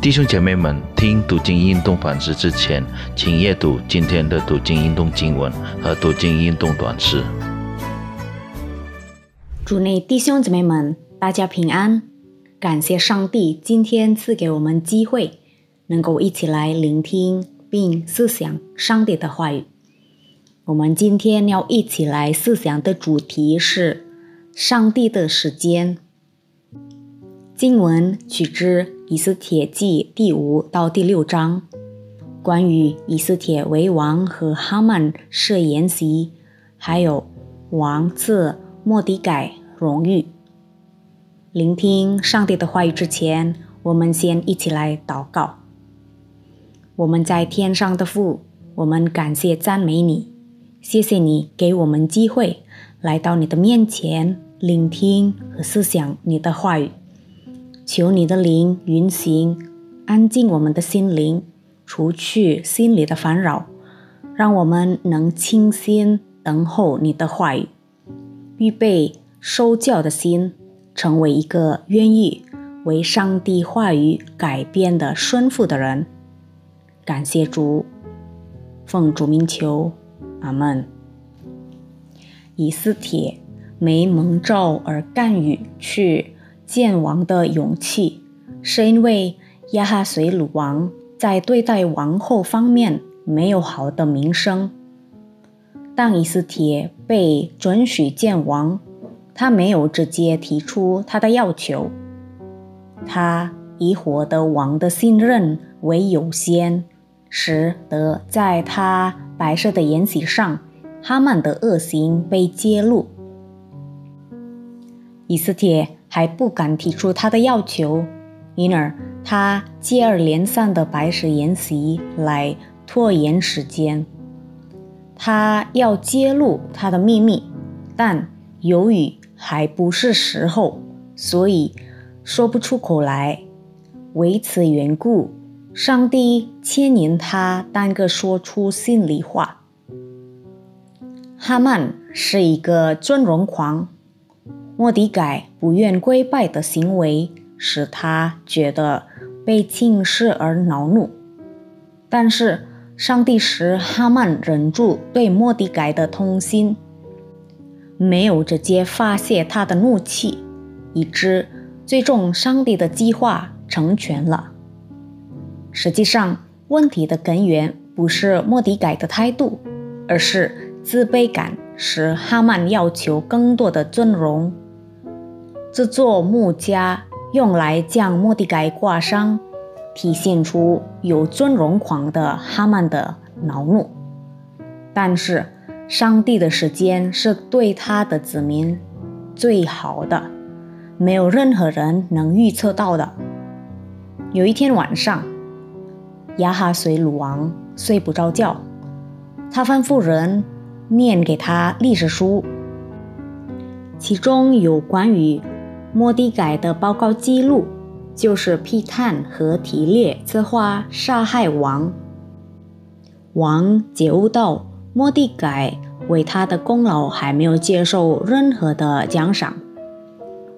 弟兄姐妹们，听读经运动反思之前，请阅读今天的读经运动经文和读经运动短诗。主内弟兄姊妹们，大家平安！感谢上帝今天赐给我们机会，能够一起来聆听并思想上帝的话语。我们今天要一起来思想的主题是上帝的时间。经文取自《以斯帖记》第五到第六章，关于以斯帖为王和哈曼设筵席，还有王赐莫迪改荣誉。聆听上帝的话语之前，我们先一起来祷告。我们在天上的父，我们感谢赞美你，谢谢你给我们机会来到你的面前，聆听和思想你的话语。求你的灵运行，安静我们的心灵，除去心里的烦扰，让我们能清心等候你的话语，预备受教的心，成为一个愿意为上帝话语改变的顺服的人。感谢主，奉主名求，阿门。以斯帖没蒙召而干预去。见王的勇气，是因为亚哈随鲁王在对待王后方面没有好的名声。当以斯帖被准许见王，他没有直接提出他的要求，他以获得王的信任为优先，使得在他摆设的筵席上，哈曼的恶行被揭露。以斯帖。还不敢提出他的要求，因而他接二连三的白石宴席来拖延时间。他要揭露他的秘密，但由于还不是时候，所以说不出口来。为此缘故，上帝牵引他单个说出心里话。哈曼是一个尊荣狂。莫迪改不愿跪拜的行为使他觉得被轻视而恼怒，但是上帝使哈曼忍住对莫迪改的痛心，没有直接发泄他的怒气，以致最终上帝的计划成全了。实际上，问题的根源不是莫迪改的态度，而是自卑感使哈曼要求更多的尊荣。这座木架用来将莫迪改挂上，体现出有尊荣狂的哈曼的恼怒。但是，上帝的时间是对他的子民最好的，没有任何人能预测到的。有一天晚上，亚哈随鲁王睡不着觉，他吩咐人念给他历史书，其中有关于。莫迪改的报告记录就是批探和提列策划杀害王。王觉悟到莫迪改为他的功劳还没有接受任何的奖赏，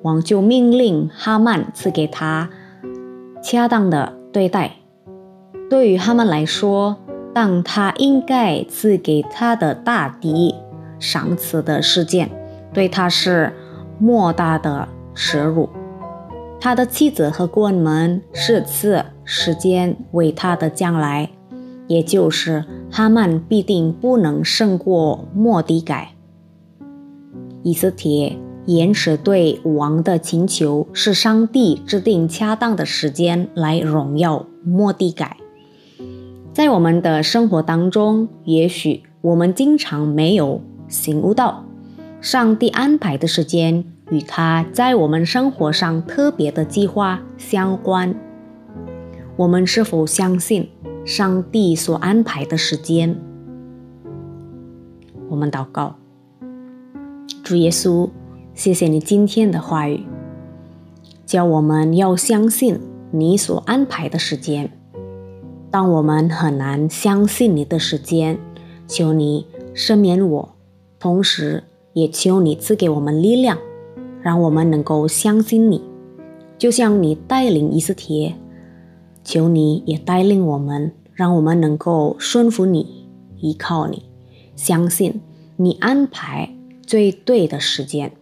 王就命令哈曼赐给他恰当的对待。对于哈曼来说，当他应该赐给他的大敌赏赐的事件，对他是莫大的。耻辱，他的妻子和顾问们是赐时间为他的将来，也就是哈曼必定不能胜过莫迪改。以斯帖延迟对王的请求，是上帝制定恰当的时间来荣耀莫迪改。在我们的生活当中，也许我们经常没有醒悟到上帝安排的时间。与他在我们生活上特别的计划相关，我们是否相信上帝所安排的时间？我们祷告，主耶稣，谢谢你今天的话语，教我们要相信你所安排的时间。当我们很难相信你的时间，求你赦免我，同时也求你赐给我们力量。让我们能够相信你，就像你带领伊斯帖求你也带领我们，让我们能够顺服你，依靠你，相信你安排最对的时间。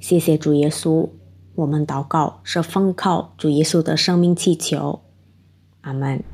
谢谢主耶稣，我们祷告是奉靠主耶稣的生命祈求，阿门。